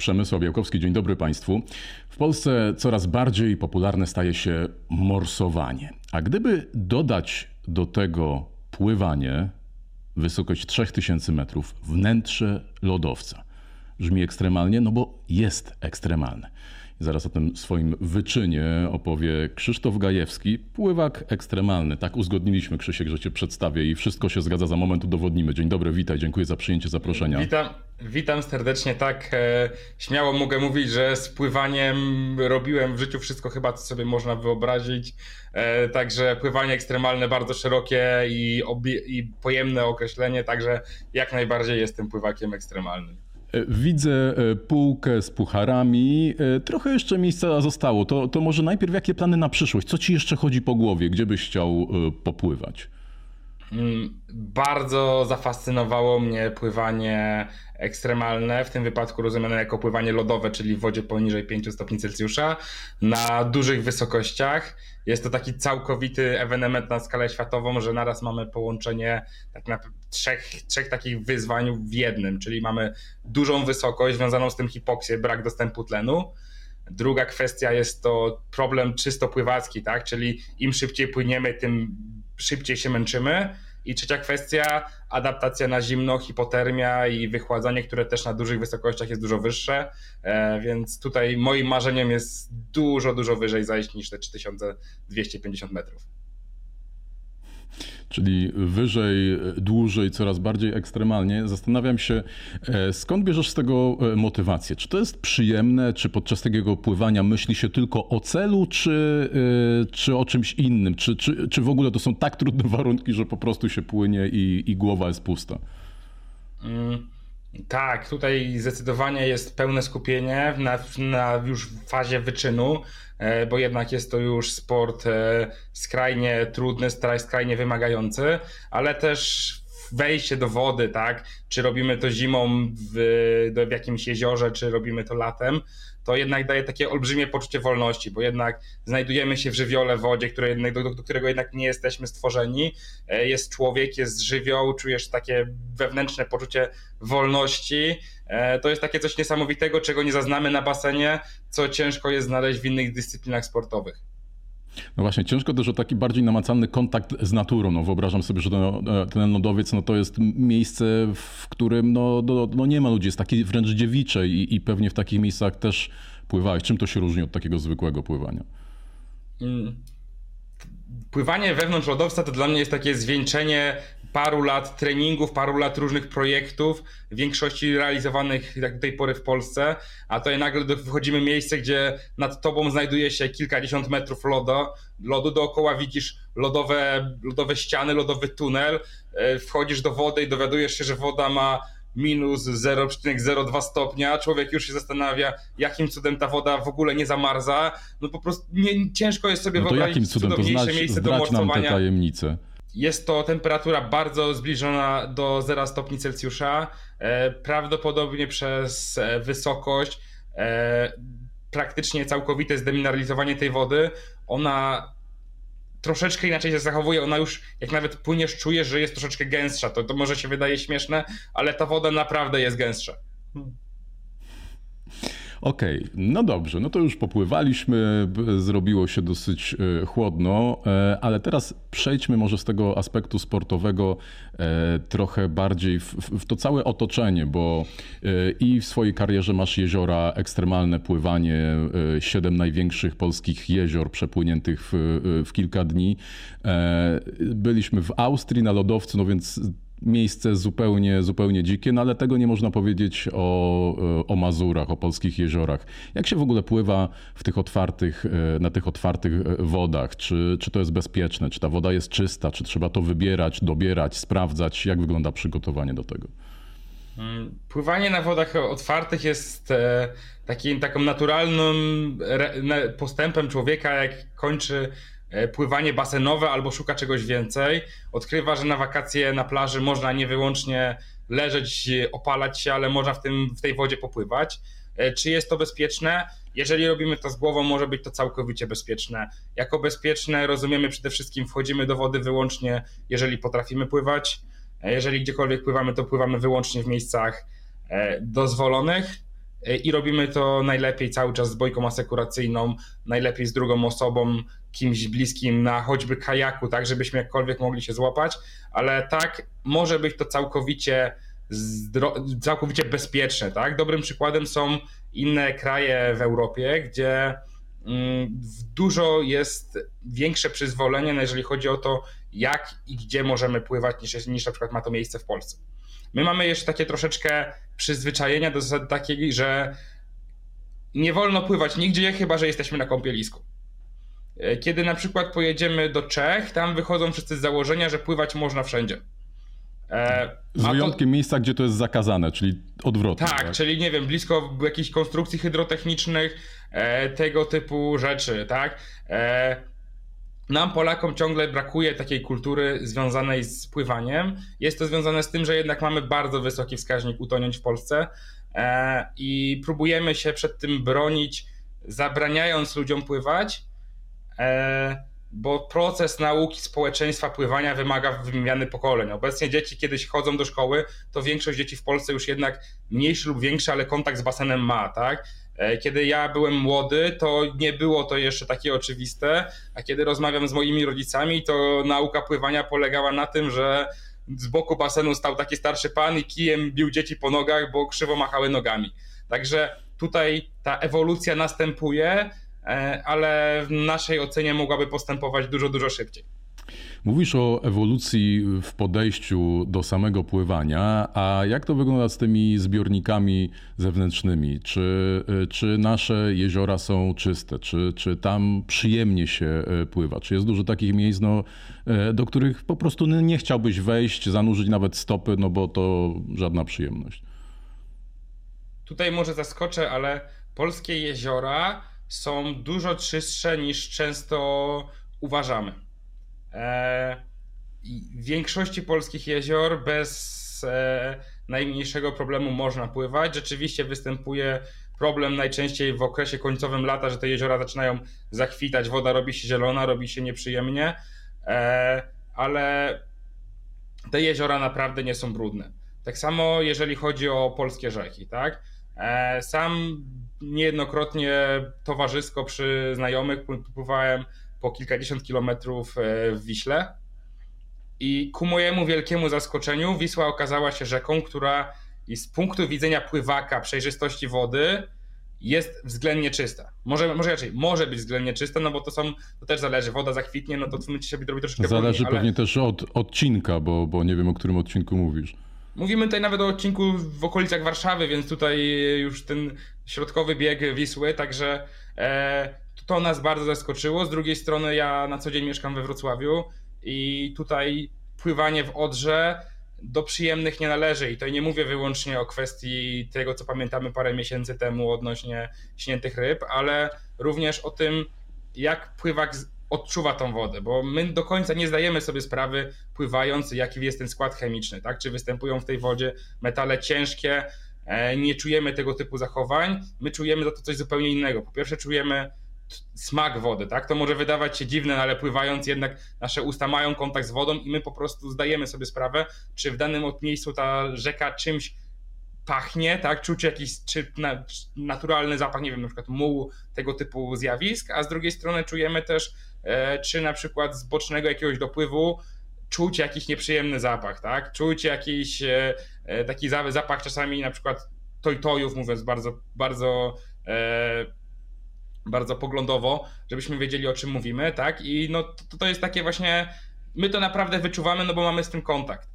Przemysław Białkowski, dzień dobry Państwu. W Polsce coraz bardziej popularne staje się morsowanie. A gdyby dodać do tego pływanie, wysokość 3000 metrów, wnętrze lodowca, brzmi ekstremalnie, no bo jest ekstremalne. Zaraz o tym swoim wyczynie opowie Krzysztof Gajewski, pływak ekstremalny. Tak uzgodniliśmy, Krzysiek, że cię przedstawię i wszystko się zgadza. Za moment udowodnimy. Dzień dobry, witaj, dziękuję za przyjęcie zaproszenia. Witam, witam serdecznie. Tak, e, śmiało mogę mówić, że z pływaniem robiłem w życiu wszystko chyba, co sobie można wyobrazić. E, także pływanie ekstremalne, bardzo szerokie i, i pojemne określenie, także jak najbardziej jestem pływakiem ekstremalnym. Widzę e, półkę z pucharami. E, trochę jeszcze miejsca zostało. To, to może najpierw jakie plany na przyszłość? Co ci jeszcze chodzi po głowie? Gdzie byś chciał e, popływać? Mm, bardzo zafascynowało mnie pływanie ekstremalne, w tym wypadku rozumiane jako pływanie lodowe, czyli w wodzie poniżej 5 stopni Celsjusza, na dużych wysokościach. Jest to taki całkowity ewenement na skalę światową, że naraz mamy połączenie tak na trzech, trzech takich wyzwań w jednym, czyli mamy dużą wysokość związaną z tym hipoksję, brak dostępu tlenu. Druga kwestia jest to problem czysto pływacki, tak? czyli im szybciej płyniemy, tym szybciej się męczymy. I trzecia kwestia, adaptacja na zimno, hipotermia i wychładzanie, które też na dużych wysokościach jest dużo wyższe, e, więc tutaj moim marzeniem jest dużo, dużo wyżej zajść niż te 3250 metrów czyli wyżej, dłużej, coraz bardziej ekstremalnie. Zastanawiam się, e, skąd bierzesz z tego e, motywację? Czy to jest przyjemne, czy podczas takiego pływania myśli się tylko o celu, czy, e, czy o czymś innym? Czy, czy, czy w ogóle to są tak trudne warunki, że po prostu się płynie i, i głowa jest pusta? Mm. Tak, tutaj zdecydowanie jest pełne skupienie na, na już fazie wyczynu, e, bo jednak jest to już sport e, skrajnie trudny, skrajnie wymagający, ale też wejście do wody, tak? Czy robimy to zimą w, w jakimś jeziorze, czy robimy to latem, to jednak daje takie olbrzymie poczucie wolności, bo jednak znajdujemy się w żywiole wodzie, które do, do którego jednak nie jesteśmy stworzeni. E, jest człowiek, jest żywioł, czujesz takie wewnętrzne poczucie wolności. E, to jest takie coś niesamowitego, czego nie zaznamy na basenie, co ciężko jest znaleźć w innych dyscyplinach sportowych. No właśnie, ciężko też o taki bardziej namacalny kontakt z naturą. No wyobrażam sobie, że ten lodowiec no to jest miejsce, w którym no, no, no nie ma ludzi, jest takie wręcz dziewicze i, i pewnie w takich miejscach też pływałeś. Czym to się różni od takiego zwykłego pływania? Mm. Pływanie wewnątrz lodowca to dla mnie jest takie zwieńczenie paru lat treningów, paru lat różnych projektów, w większości realizowanych jak do tej pory w Polsce, a to nagle wychodzimy w miejsce, gdzie nad tobą znajduje się kilkadziesiąt metrów lodu, lodu dookoła widzisz lodowe, lodowe ściany, lodowy tunel, e, wchodzisz do wody i dowiadujesz się, że woda ma minus 0,02 stopnia, człowiek już się zastanawia, jakim cudem ta woda w ogóle nie zamarza. No po prostu nie, ciężko jest sobie no to wyobrazić jakim cudem to znać, miejsce do morsowania. nam te tajemnice. Jest to temperatura bardzo zbliżona do 0 stopni Celsjusza. E, prawdopodobnie przez e, wysokość, e, praktycznie całkowite zdemineralizowanie tej wody, ona troszeczkę inaczej się zachowuje. Ona już, jak nawet płyniesz, czujesz, że jest troszeczkę gęstsza. To, to może się wydaje śmieszne, ale ta woda naprawdę jest gęstsza. Hmm. Okej, okay, no dobrze, no to już popływaliśmy, zrobiło się dosyć e, chłodno, e, ale teraz przejdźmy może z tego aspektu sportowego e, trochę bardziej w, w to całe otoczenie, bo i w swojej karierze masz jeziora, ekstremalne pływanie, siedem największych polskich jezior przepłyniętych w, w kilka dni. Byliśmy w Austrii na lodowcu, no więc miejsce zupełnie, zupełnie dzikie, no ale tego nie można powiedzieć o, o Mazurach, o polskich jeziorach. Jak się w ogóle pływa w tych otwartych, e, na tych otwartych e, wodach? Czy, czy to jest bezpieczne? Czy ta woda jest czysta? Czy trzeba to wybierać, dobierać, sprawdzać? Jak wygląda przygotowanie do tego? Mm, pływanie na wodach otwartych jest e, takim, taką naturalnym postępem człowieka, jak kończy E, pływanie basenowe albo szuka czegoś więcej, odkrywa, że na wakacje na plaży można nie wyłącznie leżeć, opalać się, ale można w, tym, w tej wodzie popływać. E, czy jest to bezpieczne? Jeżeli robimy to z głową, może być to całkowicie bezpieczne. Jako bezpieczne rozumiemy przede wszystkim, wchodzimy do wody wyłącznie, jeżeli potrafimy pływać. E, jeżeli gdziekolwiek pływamy, to pływamy wyłącznie w miejscach dozwolonych. I robimy to najlepiej cały czas z bojką asekuracyjną, najlepiej z drugą osobą, kimś bliskim na choćby kajaku, tak, żebyśmy jakkolwiek mogli się złapać, ale tak, może być to całkowicie, całkowicie bezpieczne, tak. Dobrym przykładem są inne kraje w Europie, gdzie mm, dużo jest większe przyzwolenie, jeżeli chodzi o to, jak i gdzie możemy pływać, niż, niż na przykład ma to miejsce w Polsce. My mamy jeszcze takie troszeczkę przyzwyczajenia do zasady takiej, że nie wolno pływać nigdzie, chyba że jesteśmy na kąpielisku. E, kiedy na przykład pojedziemy do Czech, tam wychodzą wszyscy z założenia, że pływać można wszędzie. E, z wyjątkiem to... miejsca, gdzie to jest zakazane, czyli odwrotnie. Tak, tak, czyli nie wiem, blisko jakichś konstrukcji hydrotechnicznych, e, tego typu rzeczy, tak. Nam, Polakom, ciągle brakuje takiej kultury związanej z pływaniem. Jest to związane z tym, że jednak mamy bardzo wysoki wskaźnik utonięć w Polsce e, i próbujemy się przed tym bronić, zabraniając ludziom pływać, e, bo proces nauki społeczeństwa pływania wymaga wymiany pokoleń. Obecnie dzieci kiedyś chodzą do szkoły, to większość dzieci w Polsce już jednak mniejszy lub większy, ale kontakt z basenem ma, tak? E, kiedy ja byłem młody, to nie było to jeszcze takie oczywiste, a kiedy rozmawiam z moimi rodzicami, to nauka pływania polegała na tym, że z boku basenu stał taki starszy pan i kijem bił dzieci po nogach, bo krzywo machały nogami. Także tutaj ta ewolucja następuje, e, ale w naszej ocenie mogłaby postępować dużo, dużo szybciej. Mówisz o ewolucji w podejściu do samego pływania, a jak to wygląda z tymi zbiornikami zewnętrznymi? Czy, czy nasze jeziora są czyste? Czy, czy tam przyjemnie się e, pływa? Czy jest dużo takich miejsc, no, e, do których po prostu nie chciałbyś wejść, zanurzyć nawet stopy, no bo to żadna przyjemność? Tutaj może zaskoczę, ale polskie jeziora są dużo czystsze niż często uważamy. E, w większości polskich jezior bez e, najmniejszego problemu można pływać. Rzeczywiście występuje problem najczęściej w okresie końcowym lata, że te jeziora zaczynają zakwitać, woda robi się zielona, robi się nieprzyjemnie, e, ale te jeziora naprawdę nie są brudne. Tak samo jeżeli chodzi o polskie rzeki, tak? Sam niejednokrotnie towarzysko przy znajomych pływałem po kilkadziesiąt kilometrów e, w Wiśle. I ku mojemu wielkiemu zaskoczeniu Wisła okazała się rzeką, która z punktu widzenia pływaka, przejrzystości wody jest względnie czysta. Może, może raczej, może być względnie czysta, no bo to są, to też zależy, woda zakwitnie, no to w sumie się robi troszeczkę Zależy ale... pewnie też od odcinka, bo, bo nie wiem, o którym odcinku mówisz. Mówimy tutaj nawet o odcinku w okolicach Warszawy, więc tutaj już ten środkowy bieg Wisły, także e, to nas bardzo zaskoczyło. Z drugiej strony ja na co dzień mieszkam we Wrocławiu i tutaj pływanie w Odrze do przyjemnych nie należy i to nie mówię wyłącznie o kwestii tego, co pamiętamy parę miesięcy temu odnośnie śniętych ryb, ale również o tym, jak pływak odczuwa tą wodę, bo my do końca nie zdajemy sobie sprawy, pływając, jaki jest ten skład chemiczny, tak? Czy występują w tej wodzie metale ciężkie, e, nie czujemy tego typu zachowań, my czujemy za to coś zupełnie innego. Po pierwsze, czujemy smak wody, tak? To może wydawać się dziwne, no ale pływając jednak nasze usta mają kontakt z wodą i my po prostu zdajemy sobie sprawę, czy w danym miejscu ta rzeka czymś pachnie, tak? Czuć jakiś czy na, naturalny zapach, nie wiem, na przykład mułu, tego typu zjawisk, a z drugiej strony czujemy też, e, czy na przykład z bocznego jakiegoś dopływu czuć jakiś nieprzyjemny zapach, tak? Czuć jakiś e, e taki zapach czasami na przykład tojtojów, mówiąc bardzo, bardzo bardzo poglądowo, żebyśmy wiedzieli o czym mówimy, tak? I no to, to jest takie właśnie, my to naprawdę wyczuwamy, no bo mamy z tym kontakt.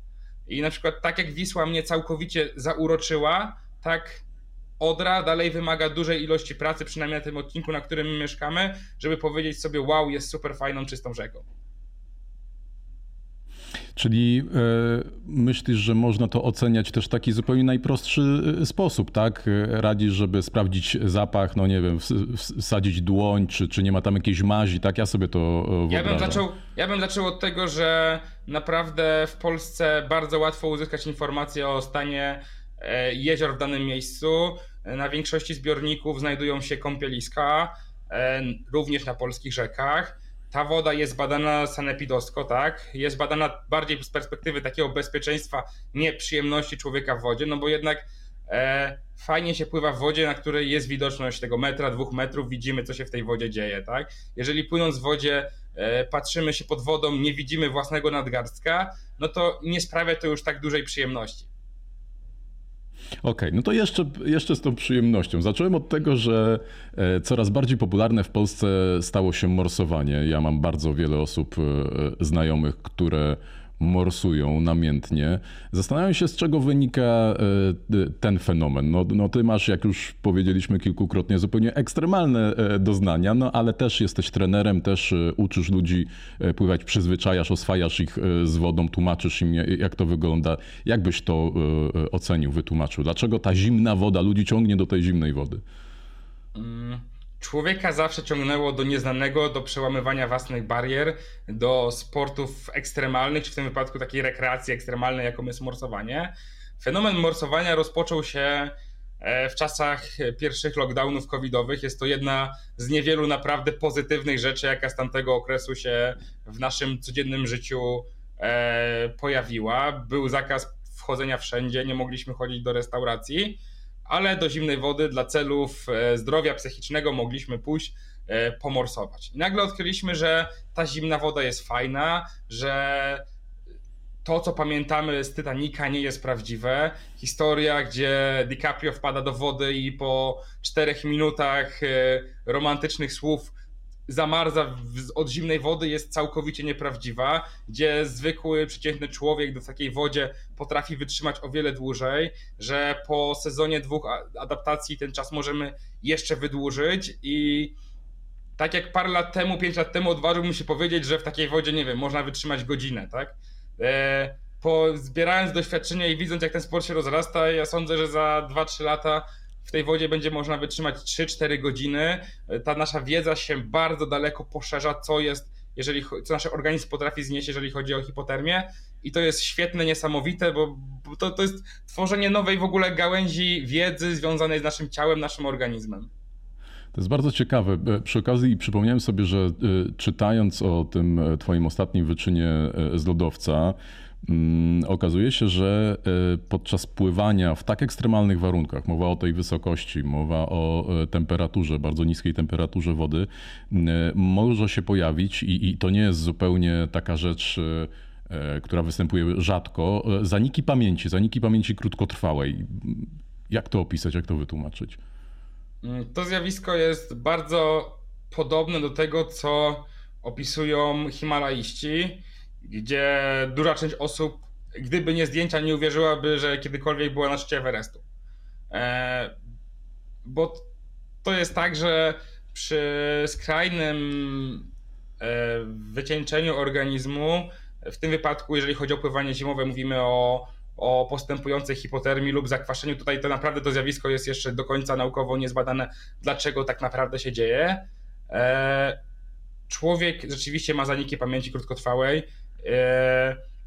I na przykład tak jak Wisła mnie całkowicie zauroczyła, tak Odra dalej wymaga dużej ilości pracy, przynajmniej na tym odcinku, na którym my mieszkamy, żeby powiedzieć sobie, wow, jest super fajną, czystą rzeką. Czyli e, myślisz, że można to oceniać też w taki zupełnie najprostszy e, sposób, tak? Radzisz, żeby sprawdzić zapach, no nie wiem, wsadzić dłoń, czy, czy nie ma tam jakiejś mazi, tak? Ja sobie to wyobrażam. Ja bym, zaczął, ja bym zaczął od tego, że naprawdę w Polsce bardzo łatwo uzyskać informacje o stanie e, jezior w danym miejscu. Na większości zbiorników znajdują się kąpieliska, również na polskich rzekach ta woda jest badana sanepidosko, tak? Jest badana bardziej z perspektywy takiego bezpieczeństwa, nieprzyjemności człowieka w wodzie, no bo jednak e, fajnie się pływa w wodzie, na której jest widoczność tego metra, dwóch metrów, widzimy co się w tej wodzie dzieje, tak? Jeżeli płynąc w wodzie e, patrzymy się pod wodą, nie widzimy własnego nadgarstka, no to nie sprawia to już tak dużej przyjemności. Okej, okay, no to jeszcze, jeszcze z tą przyjemnością. Zacząłem od tego, że e, coraz bardziej popularne w Polsce stało się morsowanie. Ja mam bardzo wiele osób e, znajomych, które morsują namiętnie. Zastanawiam się, z czego wynika e, ten fenomen. No, no ty masz, jak już powiedzieliśmy kilkukrotnie, zupełnie ekstremalne e, doznania, no ale też jesteś trenerem, też e, uczysz ludzi pływać, przyzwyczajasz, oswajasz ich z wodą, tłumaczysz im, jak to wygląda. Jak byś to ocenił, wytłumaczył? Dlaczego ta zimna woda ludzi ciągnie do tej zimnej wody? Mm człowieka zawsze ciągnęło do nieznanego, do przełamywania własnych barier, do sportów ekstremalnych, czy w tym wypadku takiej rekreacji ekstremalnej, jaką jest morsowanie. Fenomen morsowania rozpoczął się e, w czasach pierwszych lockdownów covidowych. Jest to jedna z niewielu naprawdę pozytywnych rzeczy, jaka z tamtego okresu się w naszym codziennym życiu e, pojawiła. Był zakaz wchodzenia wszędzie, nie mogliśmy chodzić do restauracji ale do zimnej wody dla celów e, zdrowia psychicznego mogliśmy pójść e, pomorsować. I nagle odkryliśmy, że ta zimna woda jest fajna, że to, co pamiętamy z Titanica, nie jest prawdziwe. Historia, gdzie DiCaprio wpada do wody i po czterech minutach e, romantycznych słów zamarza od zimnej wody jest całkowicie nieprawdziwa, gdzie zwykły, przeciętny człowiek do takiej wodzie potrafi wytrzymać o wiele dłużej, że po sezonie dwóch adaptacji ten czas możemy jeszcze wydłużyć i tak jak parę lat temu, pięć lat temu odważyłbym się powiedzieć, że w takiej wodzie, nie wiem, można wytrzymać godzinę, tak? E, po, zbierając doświadczenia i widząc, jak ten sport się rozrasta, ja sądzę, że za 2-3 lata w tej wodzie będzie można wytrzymać 3-4 godziny. Ta nasza wiedza się bardzo daleko poszerza, co jest, jeżeli, co nasz organizm potrafi znieść, jeżeli chodzi o hipotermię. I to jest świetne, niesamowite, bo, to, to jest tworzenie nowej w ogóle gałęzi wiedzy związanej z naszym ciałem, naszym organizmem. To jest bardzo ciekawe. E, przy okazji przypomniałem sobie, że e, czytając o tym e, twoim ostatnim wyczynie z lodowca, okazuje się, że e, podczas pływania w tak ekstremalnych warunkach, mowa o tej wysokości, mowa o e, temperaturze, bardzo niskiej temperaturze wody, e, może się pojawić i, i to nie jest zupełnie taka rzecz, która występuje rzadko, zaniki pamięci, zaniki pamięci krótkotrwałej. Jak to opisać, jak to wytłumaczyć? Mm, to zjawisko jest bardzo podobne do tego, co opisują Himalaiści gdzie duża część osób, gdyby nie zdjęcia, nie uwierzyłaby, że kiedykolwiek była na szczycie Everestu. E, bo to jest tak, że przy skrajnym e, wycieńczeniu organizmu, w tym wypadku, jeżeli chodzi o pływanie zimowe, mówimy o, o postępującej hipotermii lub zakwaszeniu. Tutaj to naprawdę to zjawisko jest jeszcze do końca naukowo niezbadane, dlaczego tak naprawdę się dzieje. E, człowiek rzeczywiście ma zaniki pamięci krótkotrwałej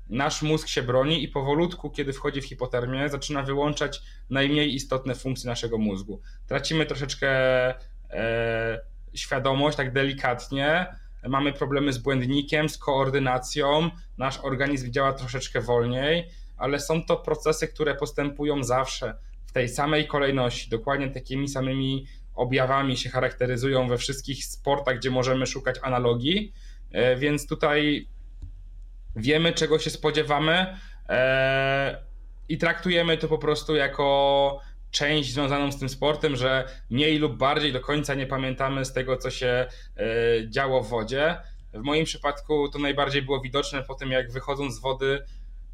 nasz mózg się broni i powolutku, kiedy wchodzi w hipotermię, zaczyna wyłączać najmniej istotne funkcje naszego mózgu. Tracimy troszeczkę e, świadomość, tak delikatnie. Mamy problemy z błędnikiem, z koordynacją, nasz organizm działa troszeczkę wolniej, ale są to procesy, które postępują zawsze w tej samej kolejności, dokładnie takimi samymi objawami się charakteryzują we wszystkich sportach, gdzie możemy szukać analogii. E, więc tutaj wiemy czego się spodziewamy e, i traktujemy to po prostu jako część związaną z tym sportem, że mniej lub bardziej do końca nie pamiętamy z tego, co się e, działo w wodzie. W moim przypadku to najbardziej było widoczne po tym, jak wychodząc z wody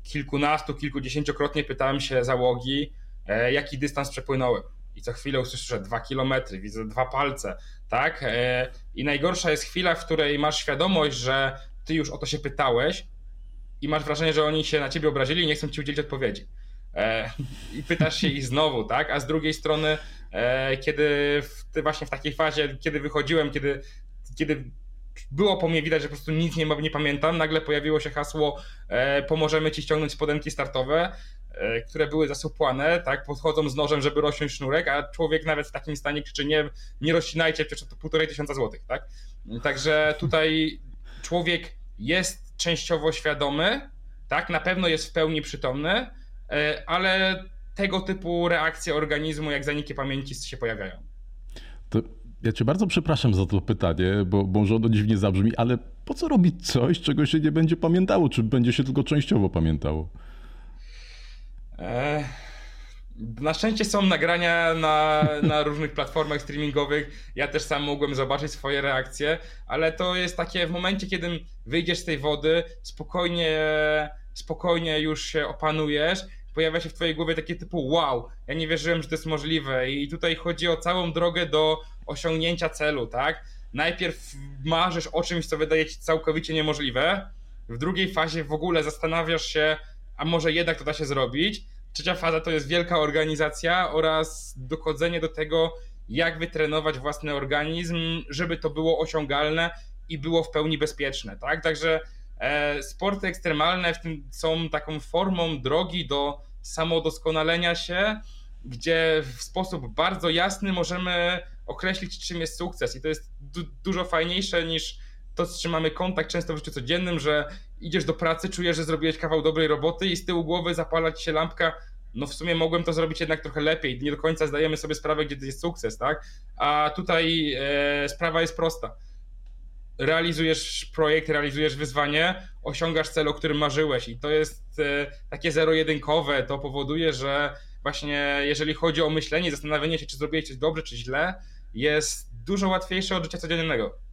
kilkunastu, kilkudziesięciokrotnie pytałem się załogi, e, jaki dystans przepłynąłem. I co chwilę usłyszę dwa kilometry, widzę dwa palce, tak? I najgorsza jest chwila, w której masz świadomość, że ty już o to się pytałeś, i masz wrażenie, że oni się na ciebie obrazili i nie chcą ci udzielić odpowiedzi. E, I pytasz się ich znowu, tak? A z drugiej strony, e, kiedy w, właśnie w takiej fazie, kiedy wychodziłem, kiedy, kiedy było po mnie widać, że po prostu nic nie, nie pamiętam, nagle pojawiło się hasło e, pomożemy ci ściągnąć spodenki startowe, e, które były zasupłane, tak? Podchodzą z nożem, żeby rozciąć sznurek, a człowiek nawet w takim stanie krzyczy nie, nie rozcinajcie, przecież to półtorej tysiąca złotych, tak? Także tutaj człowiek jest częściowo świadomy, tak, na pewno jest w pełni przytomny, e, ale tego typu reakcje organizmu, jak zaniki pamięci się pojawiają. To ja cię bardzo przepraszam za to pytanie, bo może ono dziwnie zabrzmi, ale po co robić coś, czego się nie będzie pamiętało, czy będzie się tylko częściowo pamiętało? Eee, na szczęście są nagrania na, na różnych platformach streamingowych. Ja też sam mogłem zobaczyć swoje reakcje, ale to jest takie w momencie, kiedy wyjdziesz z tej wody, spokojnie, spokojnie już się opanujesz. Pojawia się w twojej głowie takie typu wow, ja nie wierzyłem, że to jest możliwe. I tutaj chodzi o całą drogę do osiągnięcia celu, tak? Najpierw marzysz o czymś, co wydaje ci całkowicie niemożliwe. W drugiej fazie w ogóle zastanawiasz się, a może jednak to da się zrobić Trzecia faza to jest wielka organizacja oraz dochodzenie do tego, jak wytrenować własny organizm, żeby to było osiągalne i było w pełni bezpieczne. Tak? Także e, sporty ekstremalne w tym są taką formą drogi do samodoskonalenia się, gdzie w sposób bardzo jasny możemy określić, czym jest sukces. I to jest du dużo fajniejsze niż to, z czym mamy kontakt często w życiu codziennym, że idziesz do pracy, czujesz, że zrobiłeś kawał dobrej roboty i z tyłu głowy zapala ci się lampka, no w sumie mogłem to zrobić jednak trochę lepiej. Nie do końca zdajemy sobie sprawę, gdzie jest sukces, tak? A tutaj e, sprawa jest prosta. Realizujesz projekt, realizujesz wyzwanie, osiągasz cel, o którym marzyłeś, i to jest e, takie zero-jedynkowe. To powoduje, że właśnie jeżeli chodzi o myślenie, zastanawianie się, czy zrobiłeś coś dobrze, czy źle, jest dużo łatwiejsze od życia codziennego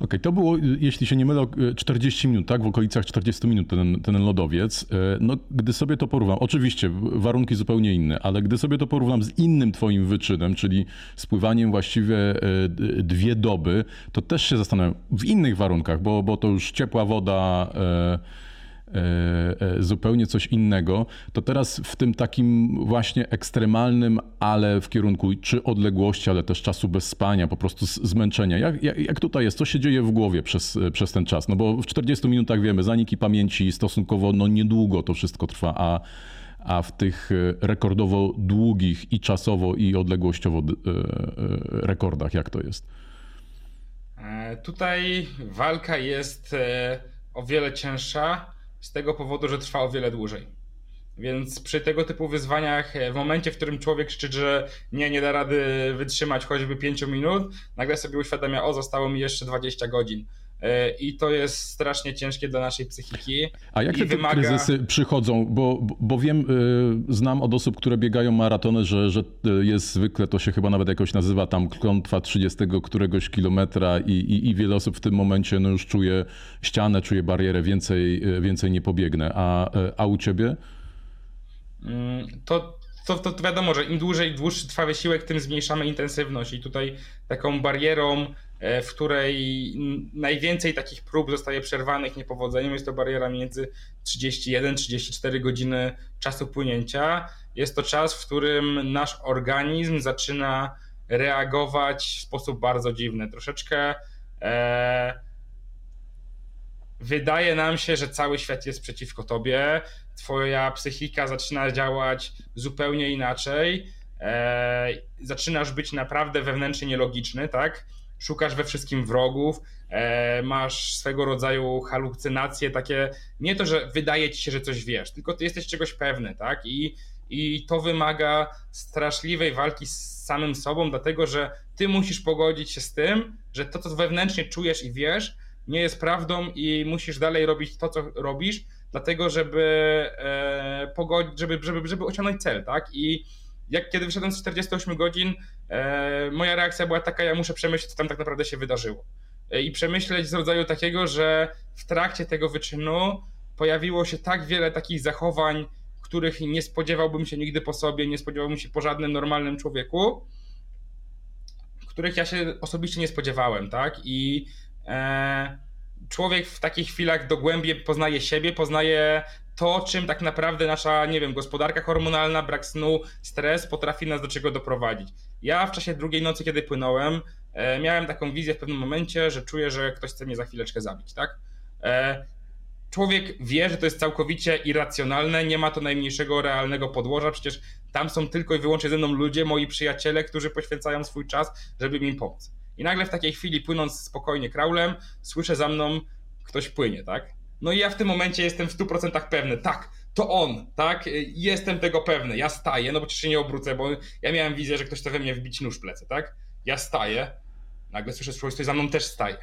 okay, to było, jeśli się nie mylę, 40 minut, tak? W okolicach 40 minut ten, ten lodowiec. E, no, gdy sobie to porównam, oczywiście warunki zupełnie inne, ale gdy sobie to porównam z innym twoim wyczynem, czyli spływaniem właściwie e, dwie doby, to też się zastanawiam, w innych warunkach, bo, bo to już ciepła woda, e, zupełnie coś innego, to teraz w tym takim właśnie ekstremalnym, ale w kierunku czy odległości, ale też czasu bez spania, po prostu zmęczenia. Jak, jak, jak tutaj jest? Co się dzieje w głowie przez, przez ten czas? No bo w 40 minutach wiemy, zaniki pamięci stosunkowo no niedługo to wszystko trwa, a a w tych e, rekordowo długich i czasowo i odległościowo rekordach, jak to jest? Tutaj walka jest o wiele cięższa z tego powodu, że trwa o wiele dłużej. Więc przy tego typu wyzwaniach, e, w momencie, w którym człowiek krzyczy, że nie, nie da rady wytrzymać choćby 5 minut, nagle sobie uświadamia, o, zostało mi jeszcze 20 godzin. E, I to jest strasznie ciężkie dla naszej psychiki. A jak te wymaga... kryzysy przychodzą? Bo, bo wiem, e, znam od osób, które biegają maratony, że, że jest zwykle, to się chyba nawet jakoś nazywa tam klątwa 30 któregoś kilometra i, i, i wiele osób w tym momencie no już czuje ścianę, czuje barierę, więcej, więcej nie pobiegnę. A, a u ciebie? Mm, to, to, to wiadomo, że im dłużej, dłuższy trwa wysiłek, tym zmniejszamy intensywność i tutaj taką barierą E, w której najwięcej takich prób zostaje przerwanych niepowodzeniem. Jest to bariera między 31-34 godziny czasu płynięcia. Jest to czas, w którym nasz organizm zaczyna reagować w sposób bardzo dziwny. Troszeczkę e, wydaje nam się, że cały świat jest przeciwko tobie. Twoja psychika zaczyna działać zupełnie inaczej. E, zaczynasz być naprawdę wewnętrznie nielogiczny, tak? Szukasz we wszystkim wrogów, e, masz swego rodzaju halucynacje, takie nie to, że wydaje ci się, że coś wiesz, tylko ty jesteś czegoś pewny, tak? I, i to wymaga straszliwej walki z samym sobą, dlatego że ty musisz pogodzić się z tym, że to, co wewnętrznie czujesz i wiesz, nie jest prawdą i musisz dalej robić to, co robisz, dlatego żeby, e, pogodzić, żeby, żeby, żeby osiągnąć cel, tak? I jak kiedy wyszedłem z 48 godzin, e, moja reakcja była taka, ja muszę przemyśleć, co tam tak naprawdę się wydarzyło. E, I przemyśleć z rodzaju takiego, że w trakcie tego wyczynu pojawiło się tak wiele takich zachowań, których nie spodziewałbym się nigdy po sobie, nie spodziewałbym się po żadnym normalnym człowieku, których ja się osobiście nie spodziewałem, tak? I e, człowiek w takich chwilach dogłębnie poznaje siebie, poznaje to, czym tak naprawdę nasza, nie wiem, gospodarka hormonalna, brak snu, stres potrafi nas do czego doprowadzić. Ja w czasie drugiej nocy, kiedy płynąłem, e, miałem taką wizję w pewnym momencie, że czuję, że ktoś chce mnie za chwileczkę zabić, tak? E, człowiek wie, że to jest całkowicie irracjonalne, nie ma to najmniejszego realnego podłoża, przecież tam są tylko i wyłącznie ze mną ludzie, moi przyjaciele, którzy poświęcają swój czas, żeby mi pomóc. I nagle w takiej chwili, płynąc spokojnie kraulem, słyszę za mną, ktoś płynie, tak? No i ja w tym momencie jestem w 100% pewny, tak, to on, tak? Jestem tego pewny. Ja staję, no bo się nie obrócę, bo ja miałem wizję, że ktoś chce we mnie wbić nóż w plecy, tak? Ja staję, nagle słyszę, że ktoś za mną też staje.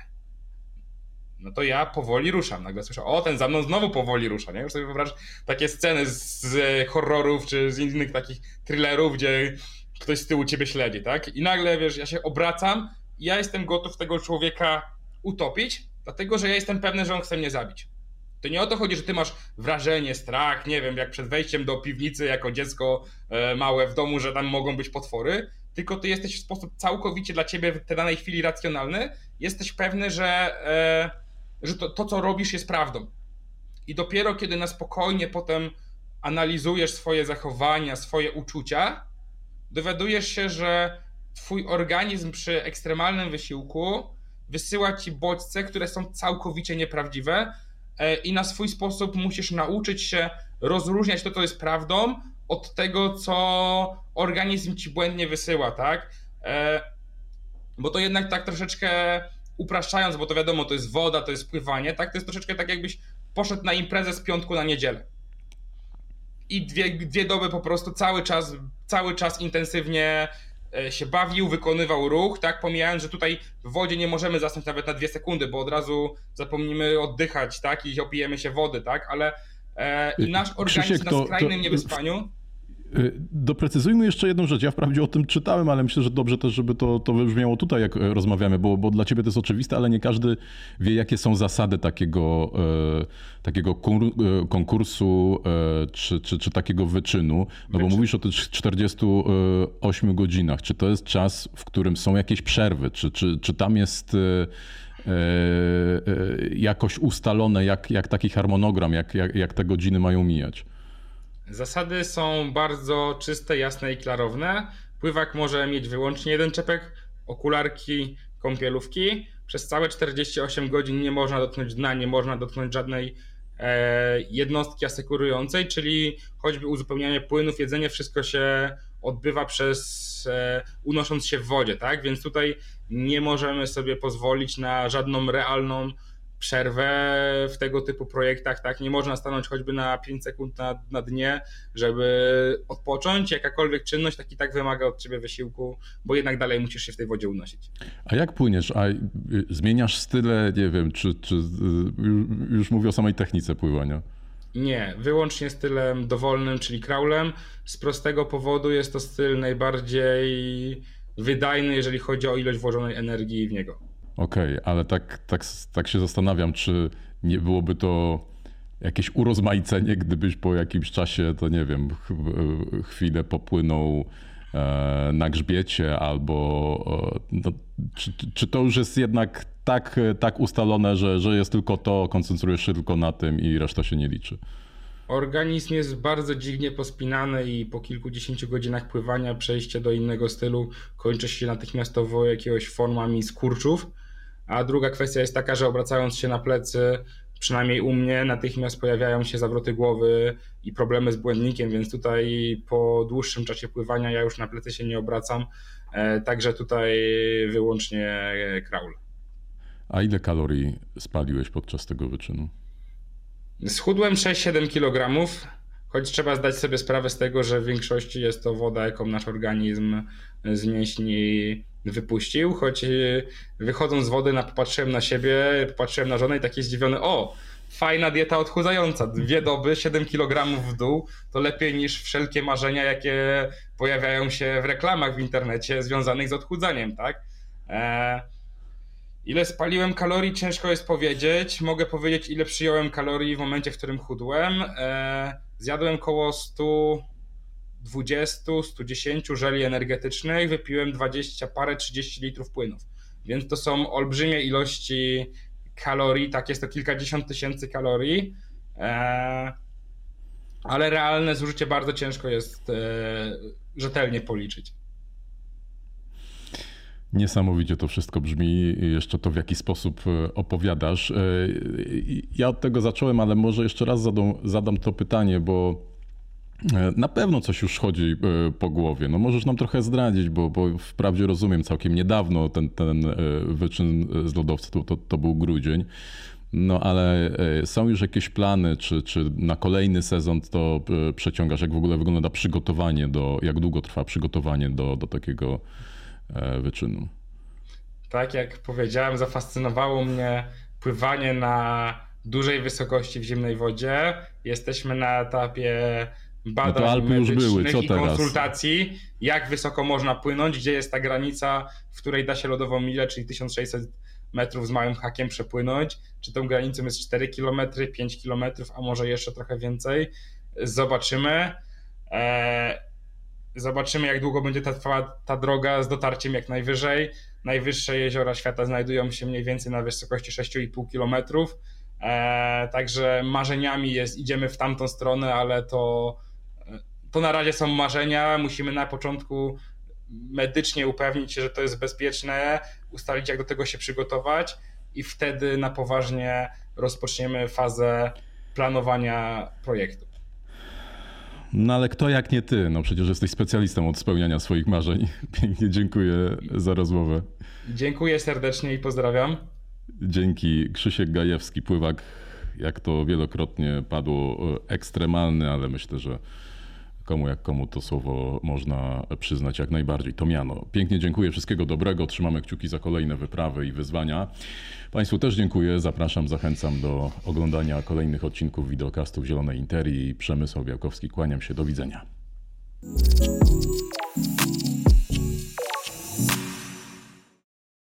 No to ja powoli ruszam. Nagle słyszę, o, ten za mną znowu powoli rusza, nie? Już sobie wyobraź takie sceny z, z horrorów czy z innych takich thrillerów, gdzie ktoś z tyłu ciebie śledzi, tak? I nagle, wiesz, ja się obracam i ja jestem gotów tego człowieka utopić, dlatego, że ja jestem pewny, że on chce mnie zabić. To nie o to chodzi, że ty masz wrażenie, strach, nie wiem, jak przed wejściem do piwnicy jako dziecko e, małe w domu, że tam mogą być potwory, tylko ty jesteś w sposób całkowicie dla ciebie w tej danej chwili racjonalny, jesteś pewny, że, e, że to, to, co robisz, jest prawdą. I dopiero kiedy na spokojnie potem analizujesz swoje zachowania, swoje uczucia, dowiadujesz się, że twój organizm przy ekstremalnym wysiłku wysyła ci bodźce, które są całkowicie nieprawdziwe i na swój sposób musisz nauczyć się rozróżniać to, co jest prawdą, od tego, co organizm ci błędnie wysyła, tak? E, bo to jednak tak troszeczkę upraszczając, bo to wiadomo, to jest woda, to jest pływanie, tak? To jest troszeczkę tak, jakbyś poszedł na imprezę z piątku na niedzielę. I dwie, dwie doby po prostu cały czas, cały czas intensywnie e, się bawił, wykonywał ruch, tak? Pomijając, że tutaj w wodzie nie możemy zasnąć nawet na dwie sekundy, bo od razu zapomnimy oddychać, tak? I opijemy się wody, tak? Ale e, i nasz organizm Krzysiek, na skrajnym to, niewyspaniu. Y, doprecyzujmy jeszcze jedną rzecz. Ja wprawdzie o tym czytałem, ale myślę, że dobrze też, żeby to, to wybrzmiało tutaj, jak e, rozmawiamy, bo, bo dla ciebie to jest oczywiste, ale nie każdy wie, jakie są zasady takiego, e, takiego e, konkursu czy, czy, czy takiego wyczynu. No bo mówisz o tych 48 godzinach. Czy to jest czas, w którym są jakieś przerwy? Czy, czy, czy tam jest jakoś ustalone, jak, jak taki harmonogram, jak, jak, jak te godziny mają mijać? Zasady są bardzo czyste, jasne i klarowne. Pływak może mieć wyłącznie jeden czepek, okularki, kąpielówki. Przez całe 48 godzin nie można dotknąć dna, nie można dotknąć żadnej e, jednostki asekurującej, czyli choćby uzupełnianie płynów, jedzenie, wszystko się odbywa przez e, unosząc się w wodzie, tak? Więc tutaj nie możemy sobie pozwolić na żadną realną przerwę w tego typu projektach, tak? Nie można stanąć choćby na 5 sekund na, na dnie, żeby odpocząć. Jakakolwiek czynność tak i tak wymaga od ciebie wysiłku, bo jednak dalej musisz się w tej wodzie unosić. A jak płyniesz? A y, zmieniasz style, nie wiem, czy, czy y, już mówię o samej technice pływania? Nie, wyłącznie stylem dowolnym, czyli crawlem. Z prostego powodu jest to styl najbardziej wydajny, jeżeli chodzi o ilość włożonej energii w niego. Okej, okay, ale tak, tak, tak się zastanawiam, czy nie byłoby to jakieś urozmaicenie, gdybyś po jakimś czasie, to nie wiem, chwilę popłynął e, na grzbiecie, albo e, no, czy, czy to już jest jednak tak, tak ustalone, że, że jest tylko to, koncentrujesz się tylko na tym i reszta się nie liczy? Organizm jest bardzo dziwnie pospinany i po kilkudziesięciu godzinach pływania przejście do innego stylu kończy się natychmiastowo jakiegoś formami skurczów a druga kwestia jest taka, że obracając się na plecy, przynajmniej u mnie, natychmiast pojawiają się zawroty głowy i problemy z błędnikiem, więc tutaj po dłuższym czasie pływania ja już na plecy się nie obracam. E, także tutaj wyłącznie kraul. A ile kalorii spaliłeś podczas tego wyczynu? Schudłem 6-7 kg, choć trzeba zdać sobie sprawę z tego, że w większości jest to woda, jaką nasz organizm z mięśni wypuścił, choć e, wychodząc z wody na, popatrzyłem na siebie, popatrzyłem na żonę i taki zdziwiony, o, fajna dieta odchudzająca, dwie doby, 7 kg w dół, to lepiej niż wszelkie marzenia, jakie pojawiają się w reklamach w internecie związanych z odchudzaniem, tak? E, ile spaliłem kalorii, ciężko jest powiedzieć. Mogę powiedzieć, ile przyjąłem kalorii w momencie, w którym chudłem. E, zjadłem koło 100 20-110 żeli energetycznych wypiłem 20 parę 30 litrów płynów. Więc to są olbrzymie ilości kalorii, tak jest to kilkadziesiąt tysięcy kalorii. E, ale realne zużycie bardzo ciężko jest e, rzetelnie policzyć. Niesamowicie to wszystko brzmi, jeszcze to w jaki sposób e, opowiadasz. Ja od tego zacząłem, ale może jeszcze raz zadam, zadam to pytanie, bo na pewno coś już chodzi e, po głowie. No możesz nam trochę zdradzić, bo, bo wprawdzie rozumiem całkiem niedawno ten, ten e, wyczyn z lodowca, to, to, to był grudzień. No ale e, są już jakieś plany, czy, czy na kolejny sezon to e, przeciągasz? Jak w ogóle wygląda przygotowanie do, jak długo trwa przygotowanie do, do takiego e, wyczynu? Tak jak powiedziałem, zafascynowało mnie pływanie na dużej wysokości w zimnej wodzie. Jesteśmy na etapie badań no Alpy już były. Co i teraz? konsultacji, jak wysoko można płynąć, gdzie jest ta granica, w której da się lodową milę, czyli 1600 metrów z małym hakiem przepłynąć, czy tą granicą jest 4 km, 5 km, a może jeszcze trochę więcej. Zobaczymy. Eee, zobaczymy, jak długo będzie ta, trwała ta droga z dotarciem jak najwyżej. Najwyższe jeziora świata znajdują się mniej więcej na wysokości 6,5 km. Eee, także marzeniami jest, idziemy w tamtą stronę, ale to, to na razie są marzenia. Musimy na początku medycznie upewnić się, że to jest bezpieczne, ustalić jak do tego się przygotować i wtedy na poważnie rozpoczniemy fazę planowania projektu. No ale kto jak nie ty? No przecież jesteś specjalistą od spełniania swoich marzeń. Pięknie dziękuję za rozmowę. Dziękuję serdecznie i pozdrawiam. Dzięki. Krzysiek Gajewski, pływak, jak to wielokrotnie padło, ekstremalny, ale myślę, że komu jak komu to słowo można przyznać jak najbardziej. To miano. Pięknie dziękuję, wszystkiego dobrego, trzymamy kciuki za kolejne wyprawy i wyzwania. Państwu też dziękuję, zapraszam, zachęcam do oglądania kolejnych odcinków wideokastów Zielonej Interii. Przemysł Białkowski, kłaniam się, do widzenia.